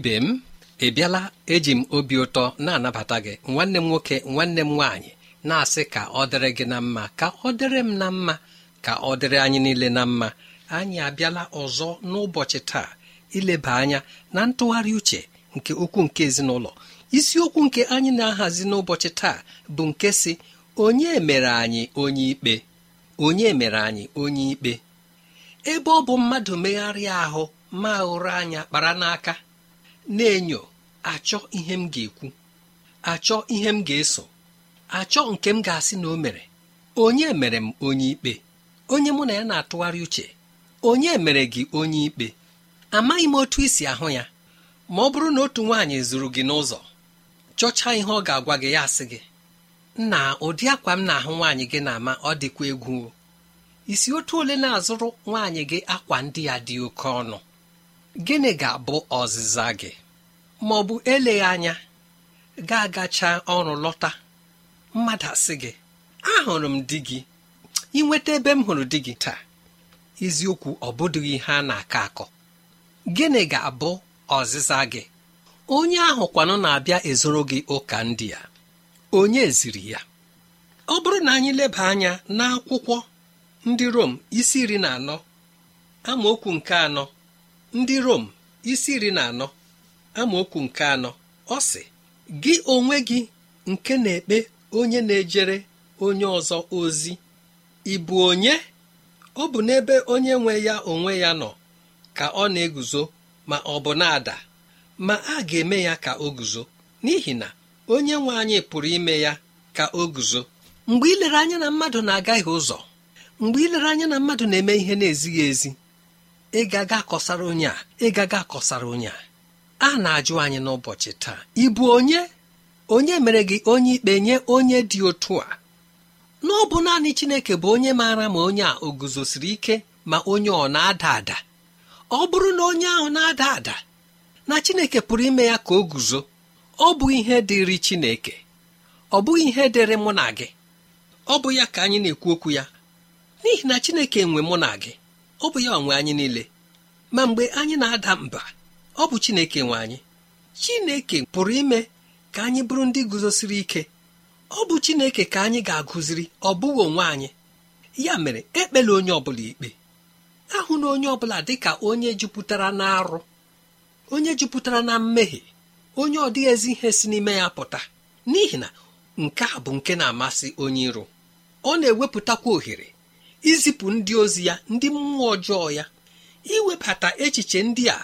Ibe m ị bịala eji m obi ụtọ na-anabata gị. Nwanne m nwoke nwanne m nwaanyị na-asị ka ọ dịrị gị na mma ka ọ dịrị m na mma ka ọ dịrị anyị niile na mma. Anyị abịala ọzọ n'ụbọchị taa ileba anya na ntụgharị uche nke okwu nke ezinụlọ. Isiokwu nke anyị na-ahazi n'ụbọchị taa bụ nke si onye mere anyị onye ikpe? Onye mere anyị onye ikpe? Ebe ọ bụ mmadụ megharịa ahụ ma ụrụ anya kpara n'aka na-enyo achọ ihe m ga-ekwu achọ ihe m ga-eso achọ nke m ga-asị na o mere. Onye mere m onye ikpe? Onye mụ na ya na-atụgharị uche? Onye mere gị onye ikpe? Amaghị m otu isi ahụ ya. Ma ọ bụrụ na otu nwaanyị zụrụ gị n'ụzọ chọchaa ihe ọ ga-agwa gị ya asị gị na ụdị akwa m na-ahụ nwaanyị gị na-ama ọ dịkwa egwu. Isi otu ole na-azụrụ nwaanyị gị akwa ndị ya dị oke ọnụ? Gịnị ga-abụ ọzịza gị? Ma ọ bụ eleghị anya ga-agacha ọrụ lọta. Mmadụ asị gị ahụrụ m di gị. Inweta ebe m hụrụ di gị taa. Eziokwu ọ bụdụghị ihe a na-akọ akọ. Gịnị ga-abụ ọzịza gị? Onye ahụ kwanụ na-abịa ezoro gị ụka ndị a. Onye ziri ya? Ọ bụrụ na anyị leba anya n'akwụkwọ ndị Rom isi iri na anọ amaokwu nke anọ ndị rom isi iri na anọ amaokwu nke anọ ọ sị gị onwe gị nke na-ekpe onye na-ejere onye ọzọ ozi ị bụ onye? Ọ bụ n'ebe onye nwe ya onwe ya nọ ka ọ na-eguzo ma ọ bụ na-ada. Ma a ga-eme ya ka o guzo n'ihi na onye nwe anyị pụrụ ime ya ka o guzo. Mgbe ilere anya na mmadụ na-agaghị ụzọ mgbe ilere anya na mmadụ na-eme ihe na-ezighị ezi ịgaga akọsara onye a. Ịgaga akọsara onye a. A na-ajụ anyị n'ụbọchị taa ị bụ onye? Onye mere gị onye ikpe nye onye dị otu a? N'ọbụ naanị Chineke bụ onye maara ma onye a o guzosiri ike ma onye ọ na-ada ada. Ọ bụrụ na onye ahụ na-ada ada na chineke pụrụ ime ya ka o guzo ọ bụ ihe dịrị chineke. Ọ bụghị ihe dịrị mụ na gị. Ọ bụ ya ka anyị na-ekwu okwu ya. N'ihi na chineke nwe mụ na gị. Ọ bụ ya onwe anyị niile. Ma mgbe anyị na-ada mba ọ bụ chineke nwe anyị. Chineke pụrụ ime ka anyị bụrụ ndị guzosiri ike. Ọ bụ chineke ka anyị ga-agụziri ọ bụghị onwe anyị. Ya mere ekpela onye ọbụla ikpe. Ahụ na onye ọbụla dị ka onye jupụtara na arụ onye jupụtara na mmehie onye ọ dịghị ezi ihe si n'ime ya pụta. N'ihi na nke a bụ nke na-amasị onye iro. Ọ na-ewepụtakwa ohere. Izipụ ndị ozi ya ndị mmụọ ọjọọ ya iwebata echiche ndị a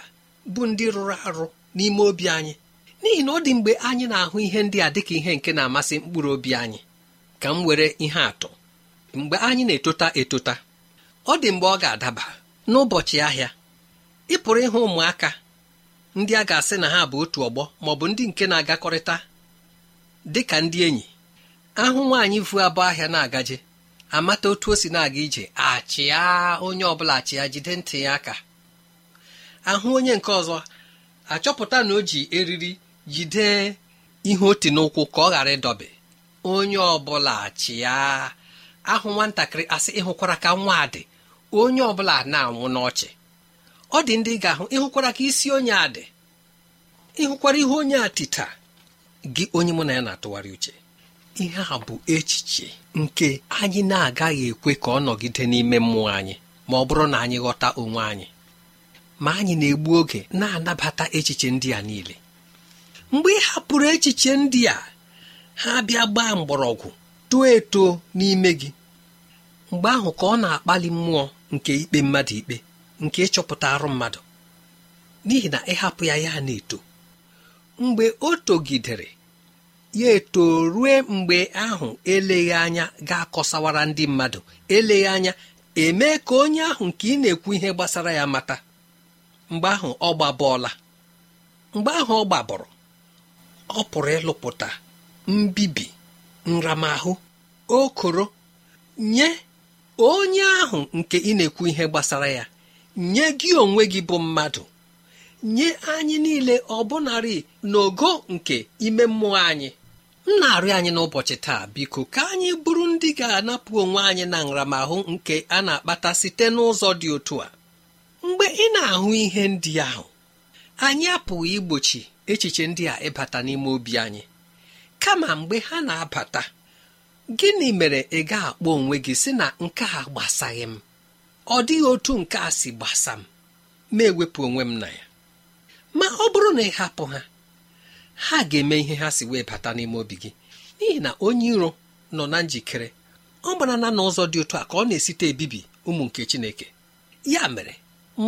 bụ ndị rụrụ arụ n'ime obi anyị. N'ihi na ọ dị mgbe anyị na-ahụ ihe ndị a dịka ihe nke na-amasị mkpụrụ obi anyị ka m were ihe atụ. Mgbe anyị na-etota etota ọ dị mgbe ọ ga-adaba n'ụbọchị ahịa. Ị pụrụ ịhụ ụmụaka ndị a ga-asị na ha bụ otu ọgbọ ma ọ bụ ndị nke na-agakọrịta dị ka ndị enyi. Ahụ nwaanyị vu abụọ ahịa na-agaje. Amata otu o si na-aga ije achịa onye ọbụla achịa jide ntị ya aka. Ahụ onye nke ọzọ achọpụta na o ji eriri jide ihe oti n'ụkwụ ka ọ ghara ịdọbe. Onye ọbụla achịa ahụ nwatakịrị asị ịhụkwara ka nwa dị? Onye ọbụla na-anwụ n'ọchị. Ọ dị ndị ga-ahụ ịhụkwara ka isi onye a dị? Ịhụkwara ihe onye a tita? Gị onye mụ na ya na-atụgharị uche. Ihe a bụ echiche nke anyị na-agaghị ekwe ka ọ nọgide n'ime mmụọ anyị ma ọ bụrụ na anyị ghọta onwe anyị. Ma anyị na-egbu oge na-anabata echiche ndị a niile. Mgbe ị hapụrụ echiche ndị a ha bịa gbaa mgbọrọgwụ too eto n'ime gị. Mgbe ahụ ka ọ na-akpali mmụọ nke ikpe mmadụ ikpe nke ịchọpụta arụ mmadụ. N'ihi na ịhapụ ya ya na-eto. Mgbe o togidere ya eto rue mgbe ahụ eleghị anya ga-akọsawara ndị mmadụ. Eleghị anya eme ka onye ahụ nke ị na-ekwu ihe gbasara ya mata. Mgbe ahụ ọ gbabọọla mgbe ahụ ọ gbabọrọ ọ pụrụ ịlụpụta mbibi nramahụ okoro nye onye ahụ nke ị na-ekwu ihe gbasara ya. Nye gị onwe gị bụ mmadụ. Nye anyị niile ọbụnarị n'ogo nke ime mmụọ anyị. M na-arịọ anyị n'ụbọchị taa biko ka anyị bụrụ ndị ga-anapụ onwe anyị na nramahụ nke a na-akpata site n'ụzọ dị otu a. Mgbe ị na-ahụ ihe ndị ahụ anyị apụghị igbochi echiche ndị a ịbata n'ime obi anyị. Kama mgbe ha na-abata gịnị mere ị ga-akpọ onwe gị sị na nke a gbasaghị m? Ọ dịghị otu nke a si gbasa m. Ma ewepụ onwe m na ya. Ma ọ bụrụ na ị hapụ ha ha ga-eme ihe ha si wee bata n'ime obi gị. N'ihi na onye iro nọ na njikere ọ gbara na n'ụzọ dị otu a ka ọ na-esite ebibi ụmụ nke Chineke. Ya mere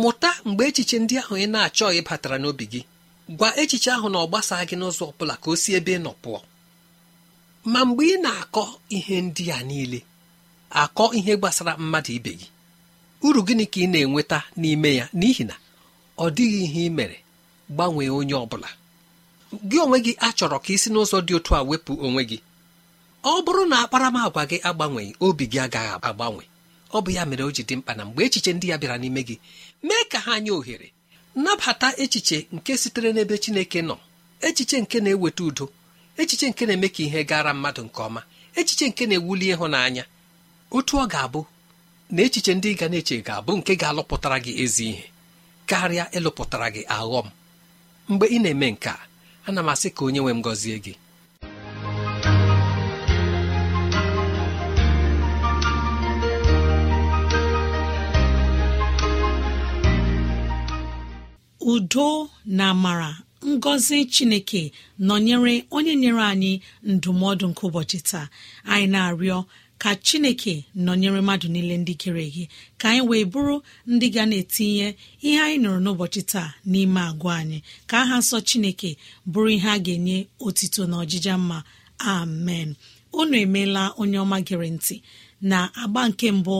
mụta mgbe echiche ndị ahụ ị na-achọghị batara n'obi gị gwa echiche ahụ na ọ gbasaa gị n'ụzọ ọ bụla ka o si ebe ị nọ pụọ. Ma mgbe ị na-akọ ihe ndị a niile akọ ihe gbasara mmadụ ibe gị uru gịnị ka ị na-enweta n'ime ya? N'ihi na ọ dịghị ihe ị mere. Gbanwee onye ọ bụla gị onwe gị achọrọ ka isi n'ụzọ dị otu a wepụ onwe gị. Ọ bụrụ na akparamagwa gị agbanweghị obi gị agaghị agbanwe. Ọ bụ ya mere o ji dị mkpa na mgbe echiche ndị ya bịara n'ime gị mee ka ha nye ohere. Nnabata echiche nke sitere n'ebe Chineke nọ. Echiche nke na-eweta udo. Echiche nke na-eme ka ihe gara mmadụ nke ọma. Echiche nke na-ewuli ịhụnanya. Otu ọ ga-abụ na echiche ndị ga na-eche ga-abụ nke ga-alụpụtara gị ezi ihe. Karịa ịlụpụtara gị aghọm. Mgbe ị na-eme nke a ana m asị ka onye nwe m gọzie gị. Udo na amara ngọzi chineke nọnyere onye nyere anyị ndụmọdụ nke ụbọchị taa. Anyị na-arịọ ka chineke nọnyere mmadụ niile ndị kere gị ka anyị wee bụrụ ndị ga na-etinye ihe anyị nụrụ n'ụbọchị taa n'ime agwa anyị. Ka aha nsọ chineke bụrụ ihe a ga-enye otito na ọjịja mma. Amen. Unu emeela onye ọma gere ntị na agba nke mbụ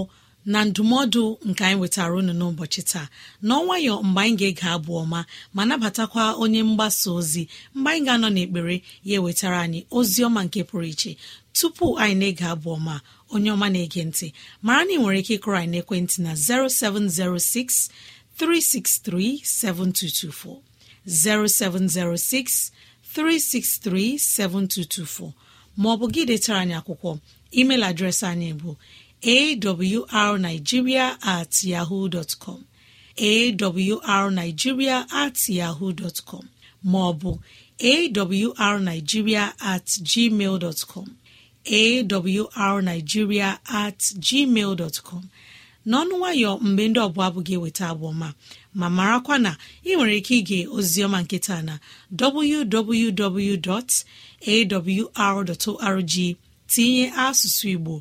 na ndụmọdụ nke anyị wetara unu n'ụbọchị taa. N'ọnwayọ mgbe anyị ga-ege abụ ọma ma nabatakwa onye mgbasa ozi. Mgbe anyị ga-anọ n'ekpere ya wetara anyị ozi ọma nke pụrụ iche. Tupu anyị na-ege abụ ọma onye ọma na-ege ntị mara na ị nwere ike ịkụrụ anyị n'ekwentị na 0706 363 7224 0706 363 7224 maọbụ gị detara anyị akwụkwọ email adreesị anyị bụ awrnigeria at yahoo com. Awrnigeria at yahoo com. Maọbụ awrnigeria at gmail com. Awrnigeria at gmail com. N'ọnụ nwayọ mgbe ndị ọbụla abụ ga-eweta abụọma ma marakwa na ị nwere ike ige oziọma nkịta na www.awr.org tinye asụsụ igbo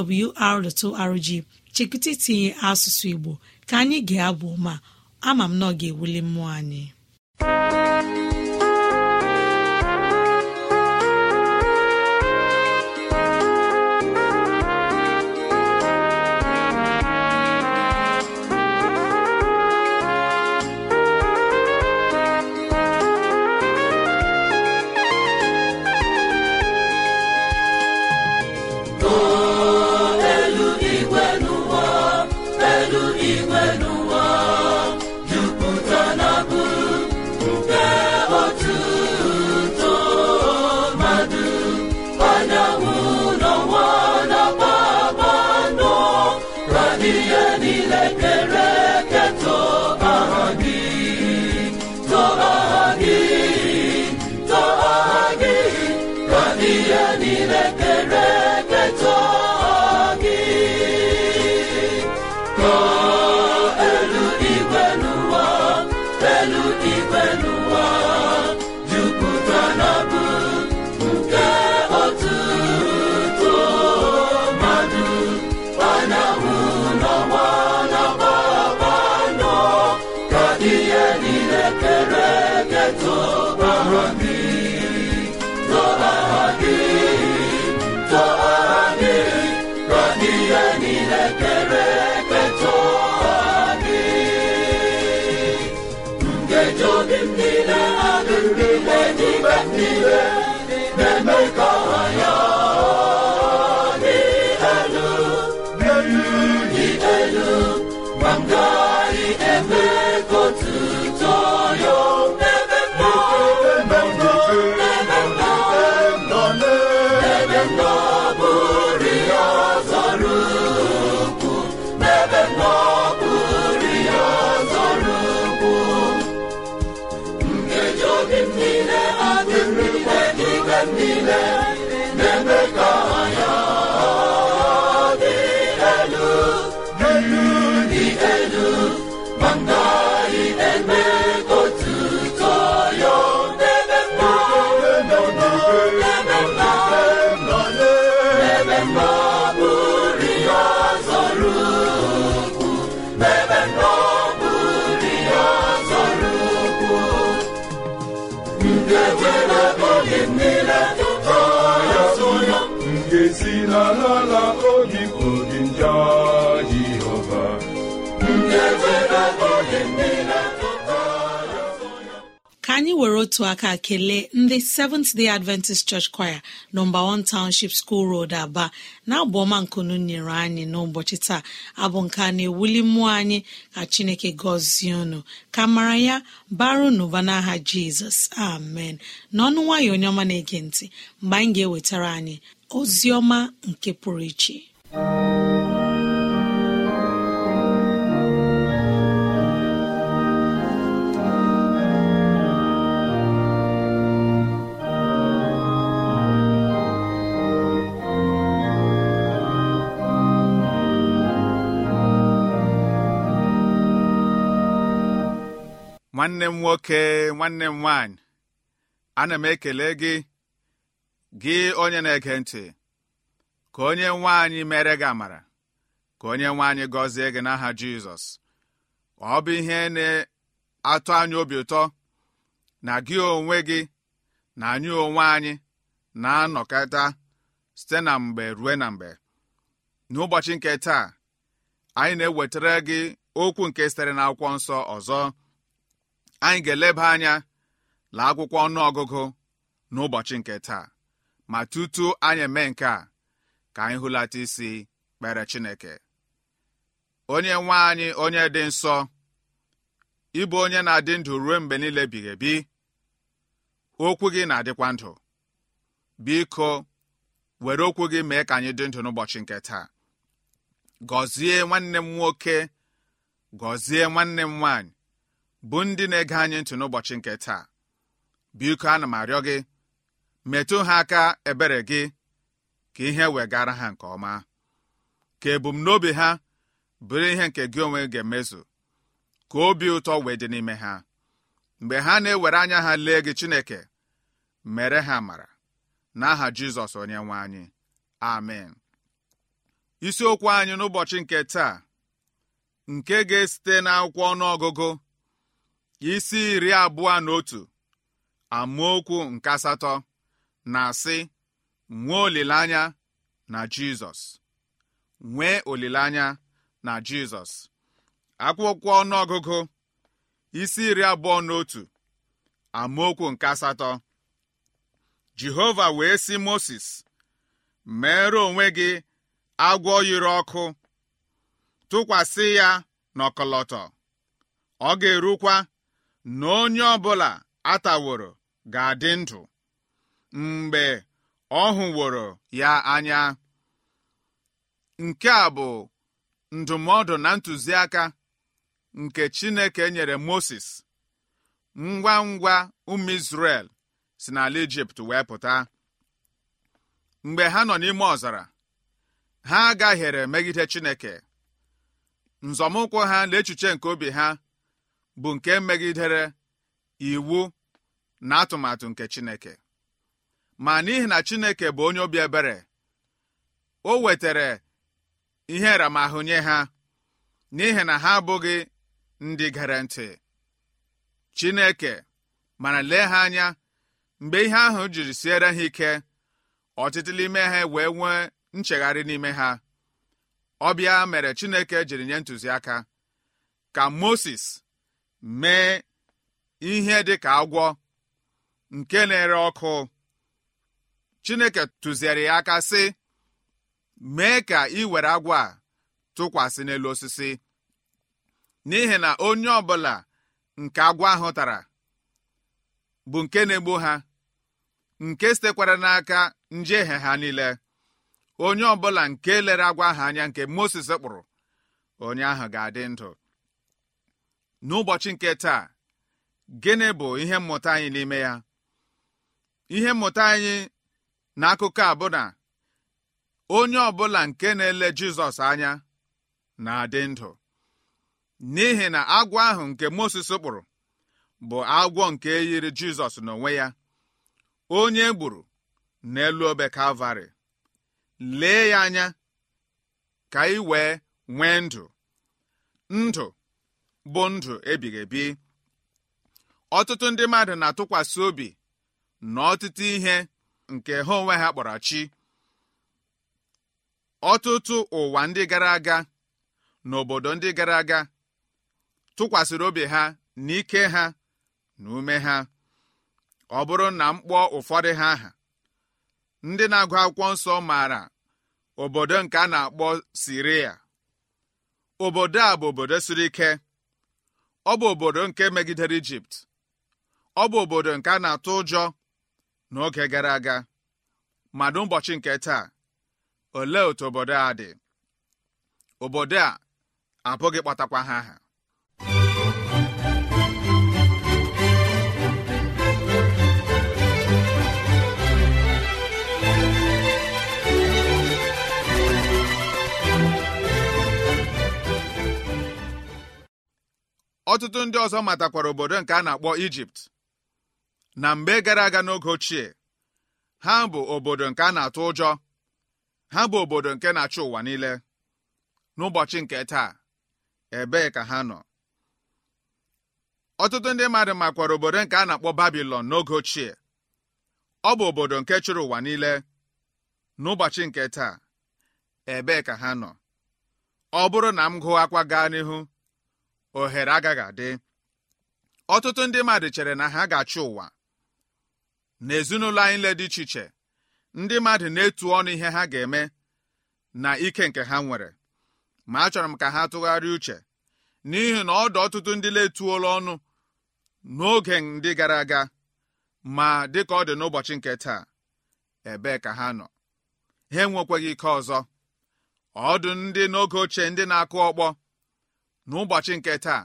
www.awr.org chekwụta itinye asụsụ igbo ka anyị ga-abụ ma ama m na ọ ga-ewuli mmụọ anyị. niile kere? Na-eme n'ala obi obi ndị ka anyị were otu aka kelee ndị seventh day adventist church choir nọmba 1 township school road aba na-abụ ọma nkunu nyere anyị n'ụbọchị taa. Abụ nke a na-ewuli mmụọ anyị ka chineke gọzie unu ka mara ya baru n'ụba n'aha jizọs. Amen. N'ọnụ nwayọ onye ọma na-ege ntị mgbe anyị ga-ewetara anyị ozi ọma nke pụrụ iche. Nwanne m nwoke nwanne m nwanyị ana m ekele gị gị onye na-ege ntị ka onye nwe anyị mere gị amara ka onye nwe anyị gọzie gị n'aha jizọs. Ọ bụ ihe na-atụ anyị obi ụtọ na gị onwe gị na anyị onwe anyị na-anọkọta site na mgbe ruo na mgbe. N'ụbọchị nke taa anyị na-ewetara gị okwu nke sitere n'akwụkwọ nsọ ọzọ. Anyị ga-eleba anya la akwụkwọ ọnụọgụgụ n'ụbọchị nke taa. Ma tutu anyị eme nke a ka anyị hụlata isi kpere Chineke. Onye nwe anyị onye dị nsọ ịbụ onye na-adị ndụ ruo mgbe niile ebighị ebi. Okwu gị na-adịkwa ndụ. Biko were okwu gị mee ka anyị dị ndụ n'ụbọchị nke taa. Gọzie nwanne m nwoke gọzie nwanne m nwaanyị bụ ndị na-ege anyị ntị n'ụbọchị nke taa. Biko ana m arịọ gị metụ ha aka ebere gị ka ihe wegara ha nke ọma. Ka ebumnobi ha bụrụ ihe nke gị onwe ga-emezu ka obi ụtọ wee dị n'ime ha. Mgbe ha na-ewere anya ha lee gị Chineke mere ha mara n'aha Jizọs onye nwe anyị. Amen. Isiokwu anyị n'ụbọchị nke taa nke ga-esite n'akwụkwọ ọnụọgụgụ isi iri abụọ na otu amaokwu nke asatọ. Na-asị nwee olileanya na Jizọs. Nwee olileanya na Jizọs. Akwụkwọ ọnụọgụgụ isi iri abụọ na otu amaokwu nke asatọ. Jehova wee sị Mosis mere onwe gị agwọ yiri ọkụ tụkwasị ya n'ọkọlọtọ. Ọ ga-erukwa na onye ọbụla ataworo ga-adị ndụ. Mgbe ọ hụworo ya anya. Nke a bụ ndụmọdụ na ntụziaka nke Chineke nyere Moses. Ngwa ngwa ụmụ Izrel si n'ala Ijipt wee pụta. Mgbe ha nọ n'ime ọzara ha agahiere megide Chineke. Nzọmụkwụ ha na echiche nke obi ha bụ nke megidere iwu na atụmatụ nke Chineke. Ma n'ihi na Chineke bụ onye obi ebere o wetara ihe nramahụ nye ha n'ihi na ha abụghị ndị gere ntị. Chineke mana lee ha anya mgbe ihe ahụ jiri siere ha ike ọtụtụ n'ime ha wee nwee nchegharị n'ime ha. Ọbịa mere Chineke jiri nye ntụziaka ka Moses mee ihe dị ka agwọ nke na-ere ọkụ. Chineke tụziere ya aka sị mee ka ị were agwọ a tụkwasị n'elu osisi. N'ihi na onye ọbụla nke agwọ ahụ tara bụ nke na-egbu ha nke sitekwara n'aka njehie ha niile. Onye ọbụla nke lere agwọ ahụ anya nke Moses kpụrụ onye ahụ ga-adị ndụ. N'ụbọchị nke taa gịnị bụ ihe mmụta anyị n'ime ya? Ihe mmụta anyị n'akụkọ a bụ na onye ọbụla nke na-ele Jizọs anya na-adị ndụ. N'ihi na agwọ ahụ nke Moses kpụrụ bụ agwọ nke yiri Jizọs n'onwe ya onye gburu n'elu obe Kalvarị lee ya anya ka ị wee nwee ndụ. Ndụ bụ ndụ ebighị ebi. Ọtụtụ ndị mmadụ na-atụkwasị obi na ọtụtụ ihe nke ha onwe ha kpọrọ chi. Ọtụtụ ụwa ndị gara aga na obodo ndị gara aga tụkwasịrị obi ha na ike ha na ume ha. Ọ bụrụ na mkpọ ụfọdụ ha aha ndị na-agụ akwụkwọ nsọ maara obodo nke a na-akpọ Siria. Obodo a bụ obodo siri ike. Ọ bụ obodo nke megidere Ijipt. Ọ bụ obodo nke a na-atụ ụjọ. N'oge gara aga ma n'ụbọchị nke taa olee otu obodo a dị? Obodo a abụghị kpọtakwa ha aha. Ọtụtụ ndị ọzọ matakwara obodo nke a na-akpọ Ijipt na mgbe gara aga n'oge ochie ha bụ obodo nke a na-atụ ụjọ. Ha bụ obodo nke na-achị ụwa niile. N'ụbọchị nke taa ebee ka ha nọ? Ọtụtụ ndị mmadụ makwara obodo nke a na-akpọ Babilọn n'oge ochie. Ọ bụ obodo nke chịrị ụwa niile. N'ụbọchị nke taa ebee ka ha nọ? Ọ bụrụ na m gụọ akwa gaa n'ihu ohere agaghị adị. Ọtụtụ ndị mmadụ chere na ha ga-achị ụwa. N'ezinụlọ anyị le dị iche iche ndị mmadụ na-etu ọnụ ihe ha ga-eme na ike nke ha nwere. Ma achọrọ m ka ha tụgharịa uche n'ihi na ọdụ ọtụtụ ndị letuola ọnụ n'oge ndị gara aga ma dịka ọ dị n'ụbọchị nke taa ebee ka ha nọ? Ha enwekwaghị ike ọzọ. Ọdụ ndị n'oge ochie ndị na-akụ ọkpọ n'ụbọchị nke taa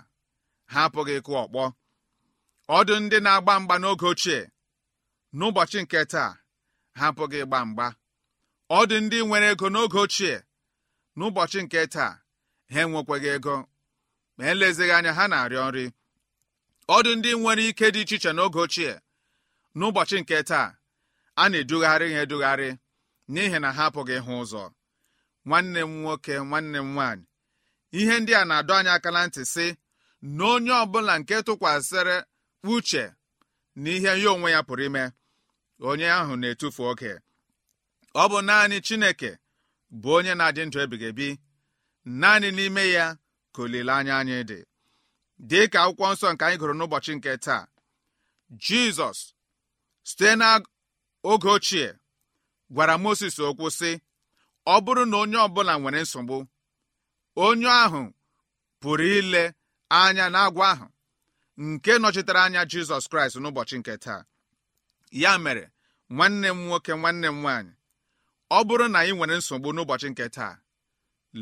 ha apụghị ịkụ ọkpọ. Ọdụ ndị na-agba mgba n'oge ochie n'ụbọchị nke taa ha apụghị ịgba mgba. Ọdụ ndị nwere ego n'oge ochie. N'ụbọchị nke taa ha enwekwaghị ego. Ma elezighị anya ha na-arịọ nri. Ọdụ ndị nwere ike dị iche iche n'oge ochie. N'ụbọchị nke taa a na-edugharị ha edugharị n'ihi na ha apụghị ịhụ ụzọ. Nwanne m nwoke nwanne m nwaanyị ihe ndị a na-adọ anyị aka na ntị sị na onye ọbụla nke tụkwasịrị uche na ihe ya onwe ya pụrụ ime onye ahụ na-etufu oge ọ bụ naanị Chineke bụ onye na-adị ndụ ebighị ebi. Naanị n'ime ya ka olileanya anyị dị. Dị ka akwụkwọ nsọ nke anyị gụrụ n'ụbọchị nke taa Jizọs site n'oge ochie gwara Mosis okwu sị ọ bụrụ na onye ọbụla nwere nsogbu onye ahụ pụrụ ile anya n'agwa ahụ nke nọchitere anya Jizọs Kraịst n'ụbọchị nke taa. Ya mere nwanne m nwoke nwanne m nwaanyị ọ bụrụ na ị nwere nsogbu n'ụbọchị nke taa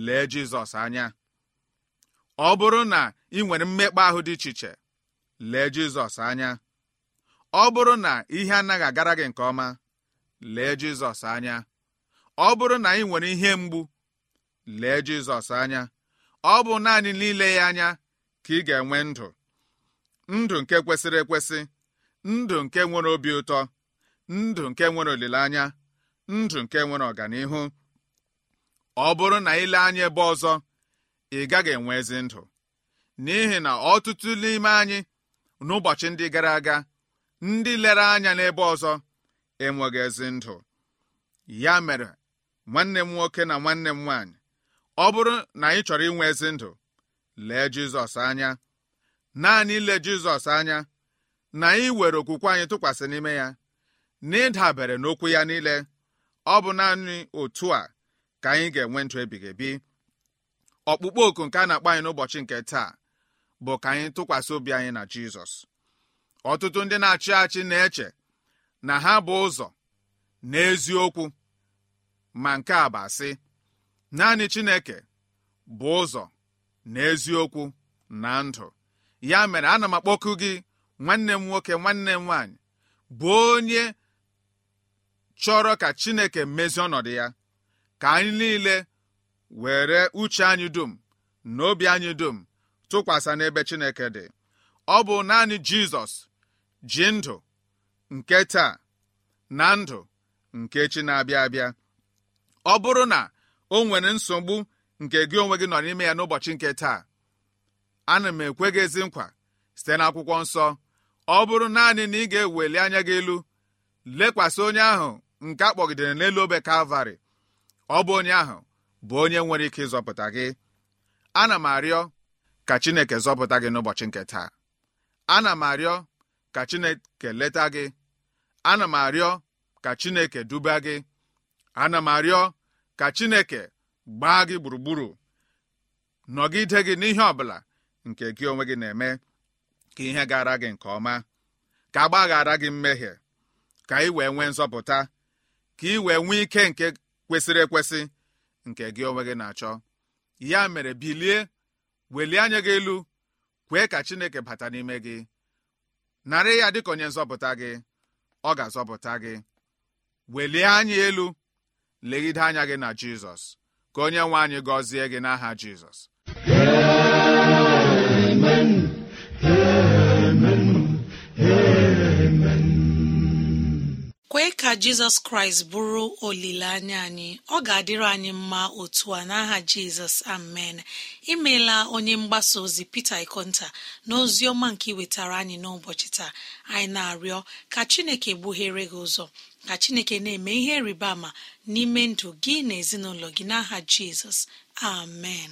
lee Jizọs anya. Ọ bụrụ na ị nwere mmekpa ahụ dị iche iche lee Jizọs anya. Ọ bụrụ na ihe anaghị agara gị nke ọma lee Jizọs anya. Ọ bụrụ na ị nwere ihe mgbu lee Jizọs anya. Ọ bụ naanị n'ile ya anya ka ị ga-enwe ndụ. Ndụ nke kwesịrị ekwesị ndụ nke nwere obi ụtọ ndụ nke nwere olileanya ndụ nke nwere ọganihu. Ọ bụrụ na ile anya ebe ọzọ ị gaghị enwe ezi ndụ. N'ihi na ọtụtụ n'ime anyị n'ụbọchị ndị gara aga ndị lere anya n'ebe ọzọ enweghị ezi ndụ. Ya mere nwanne m nwoke na nwanne m nwaanyị ọ bụrụ na ị chọrọ inwe ezi ndụ lee Jizọs anya. Naanị ile Jizọs anya na ị were okwukwe anyị tụkwasị n'ime ya na ịdabere n'okwu ya niile ọ bụ naanị otu a ka anyị ga-enwe ndụ ebighị ebi. Ọkpụkpọ oku nke a na-akpọ anyị n'ụbọchị nke taa bụ ka anyị tụkwasị obi anyị na Jizọs. Ọtụtụ ndị na-achị achị na-eche na ha bụ ụzọ na eziokwu ma nke a bụ asị naanị Chineke bụ ụzọ na eziokwu na ndụ. Ya mere ana m akpọku gị nwanne m nwoke nwanne m nwaanyị bụ onye chọrọ ka Chineke mezie ọnọdụ ya ka anyị niile were uche anyị dum na obi anyị dum tụkwasị n'ebe Chineke dị. Ọ bụ naanị Jizọs ji ndụ nke taa na ndụ nke chi na-abịa abịa. Ọ bụrụ na o nwere nsogbu nke gị onwe gị nọ n'ime ya n'ụbọchị nke taa ana m ekwe gị ezi nkwa site n'akwụkwọ nsọ. Ọ bụrụ naanị na ị ga-eweli anya gị elu lekwasị onye ahụ nke a kpọgidere n'elu obe kalvarị. Ọ bụ onye ahụ bụ onye nwere ike ịzọpụta gị. Ana m arịọ ka chineke zọpụta gị n'ụbọchị nke taa. Ana m arịọ ka chineke leta gị. Ana m arịọ ka chineke duba gị. Ana m arịọ ka chineke gbaa gị gburugburu. Nọgide gị n'ihe ọbụla nke gị onwe gị na-eme. Ka ihe gara gị nke ọma ka agbaghara gị mmehie ka ị wee nwee nzọpụta ka ị wee nwee ike nke kwesịrị ekwesị nke gị onwe gị na-achọ. Ya mere bilie welie anya gị elu kwee ka chineke bata n'ime gị. Narị ya dịka onye nzọpụta gị ọ ga-azọpụta gị. Welie anya elu legide anya gị na jizọs ka onye nwe anyị gọzie gị n'aha jizọs. Kwee ka jizọs kraịst bụrụ olileanya anyị ọ ga-adịrị anyị mma otu a. N'aha jizọs amen. Imeela onye mgbasa ozi pete ikonta na ozi ọma nke iwetara anyị n'ụbọchị taa. Anyị na-arịọ ka chineke gbughere gị ụzọ ka chineke na-eme ihe rịba ama n'ime ndụ gị na ezinụlọ gị. N'aha jizọs amen.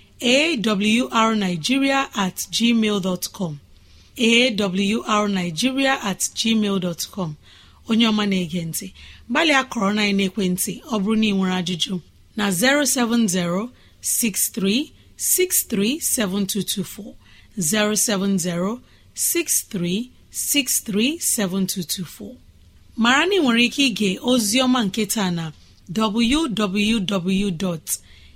awrnigeria at gmail com. Awrnigeria at gmail com. Onye ọma na-ege ntị gbalịa kọrọ na ekwentị ọ bụrụ na ị nwere ajụjụ na 070 63637224 07063637224 mara na ị nwere ike ige ozi ọma nke taa na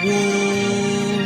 gboo